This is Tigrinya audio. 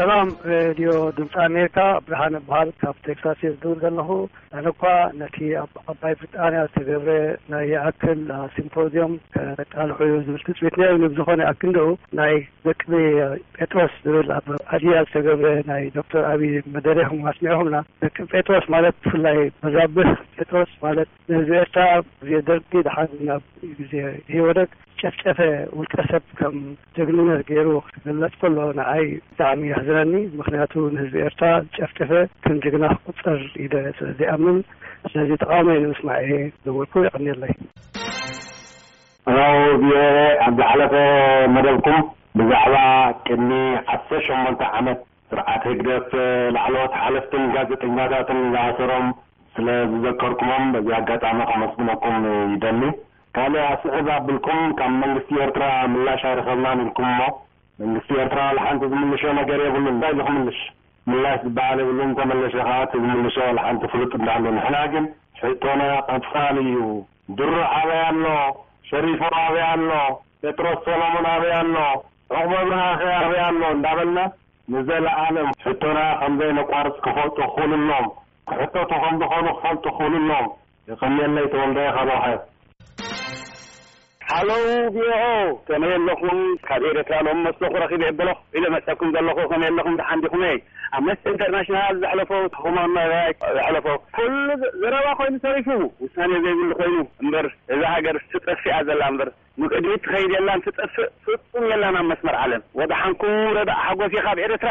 ሰላም ሬድዮ ድምፂ ኣሜሪካ ብርሃነ በሃል ካብ ቴክሳስ እየ ዝድውል ዘለኹ ኣነ እኳ ነቲ ኣብ ዓባይ ብሪጣንያ ዝተገብረ ናይ ይኣክል ሲምፖዝዮም ከቃልሑ እዩ ዝብል ትፅቢት ነይሩኒ ብዝኾነ ይኣክል ደኡ ናይ ደቂ ጴጥሮስ ዝብል ኣብ ኣድያ ዝተገብረ ናይ ዶክተር ኣብዪ መደረ ኢኹም ኣስሚዕኹምና ደቂ ጴጥሮስ ማለት ብፍላይ በዛብህ ጴጥሮስ ማለት ንህዝቢ ኤርትራ ኣብ ግዜ ደርጊ ድሓር ናብ ግዜ ኢህወደግ ዝጨፍጨፈ ውልቀ ሰብ ከም ጀግንነት ጌሩ ክግለጽ ከሎ ንዓይ ብጣዕሚ የሕዝነኒ ምኽንያቱ ንህዝቢ ኤርትራ ዝጨፍጨፈ ከም ጅግና ክቁጸር ኢለ ስለ ዘይኣምን ስለዚ ተቃውሞይ ንምስማዕ ኢየ ዝደወልኩ የቀንየለይ። ሄሎ ቪኦኤ ኣብ ዝሓለፈ መደብኩም ብዛዕባ ቅድሚ ዓሰርተ ሸሞንተ ዓመት ስርዓት ህግደፍ ላዕለዎት ሓለፍትን ጋዜጠኛታትን ዝኣሰሮም ስለ ዝዘከርኩሞም በዚ ኣጋጣሚ ከመስግነኩም ይደሊ። ካልእ ኣስዕብ ኣብልኩም ካብ መንግስቲ ኤርትራ ምላሽ ኣይረኸብናን ኢልኩም እሞ መንግስቲ ኤርትራ ወላ ሓንቲ ዝምልሾ ነገር የብሉን እንታይ ኢሉ ክምልሽ ምላሽ ዝበሃል የብሉን እንተመለሸ ከኣ እቲ ዝምልሾ ወላ ሓንቲ ፍሉጥ እንዳሃሉ ንሕና ግን ሕቶና ቀጻሊ እዩ ድሩዕ ኣበይ ኣሎ ሸሪፎ ኣበይ ኣሎ ጴጥሮስ ሰሎሙን ኣበይ ኣሎ ዑቕበብርሃኸ ኣበይ ኣሎ እንዳበልና ንዘለኣለም ሕቶና ከምዘይነቋርጽ ክፈልጡ ክኽእሉሎም፣ ክሕተቱ ከምዝኾኑ ክፈልጡ ክኽእሉሎም። የቐንየለይ ተወልደ ሃሎኸ። ሃሎው ቪኦኦ ከመይ ኣለኹም ካብ ኤረትራ ሎሚ መስለኹ ረኺበ የበለኹ ኢለ መጸኩም ዘለኹ ከመይ ኣለኹም ደሓን ዲኹመይ ኣምነስቲ ኢንተርናሽናል ዘሕለፎ ሁማን ራይት ዘሕለፎ ኩሉ ዘረባ ኮይኑ ተሪፉ ውሳኔ ዘይብሉ ኮይኑ እምበር እዛ ሃገር ትጠፊኣ ዘላ እምበር ንቅድሚት ትከይድ የላን ትጠፍእ ፍጹም የላን ኣብ መስመር ዓለም። ወደሓንኩም ረዳእ ሓጎስ ኢየ ካብ ኤረትራ።